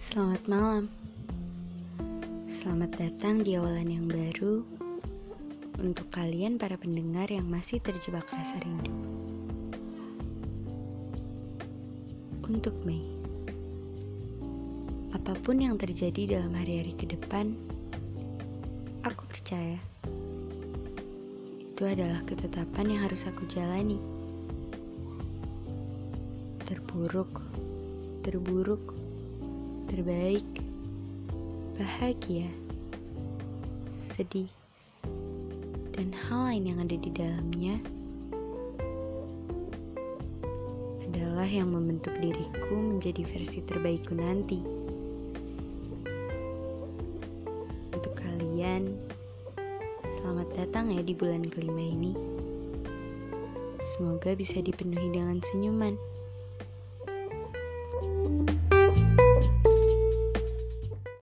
Selamat malam. Selamat datang di awalan yang baru untuk kalian para pendengar yang masih terjebak rasa rindu. Untuk Mei. Apa pun yang terjadi dalam hari-hari ke depan, aku percaya itu adalah ketetapan yang harus aku jalani. Terburuk, terburuk, terbaik, bahagia, sedih, dan hal lain yang ada di dalamnya adalah yang membentuk diriku menjadi versi terbaikku nanti. Untuk kalian, selamat datang ya di bulan kelima ini. Semoga bisa dipenuhi dengan senyuman.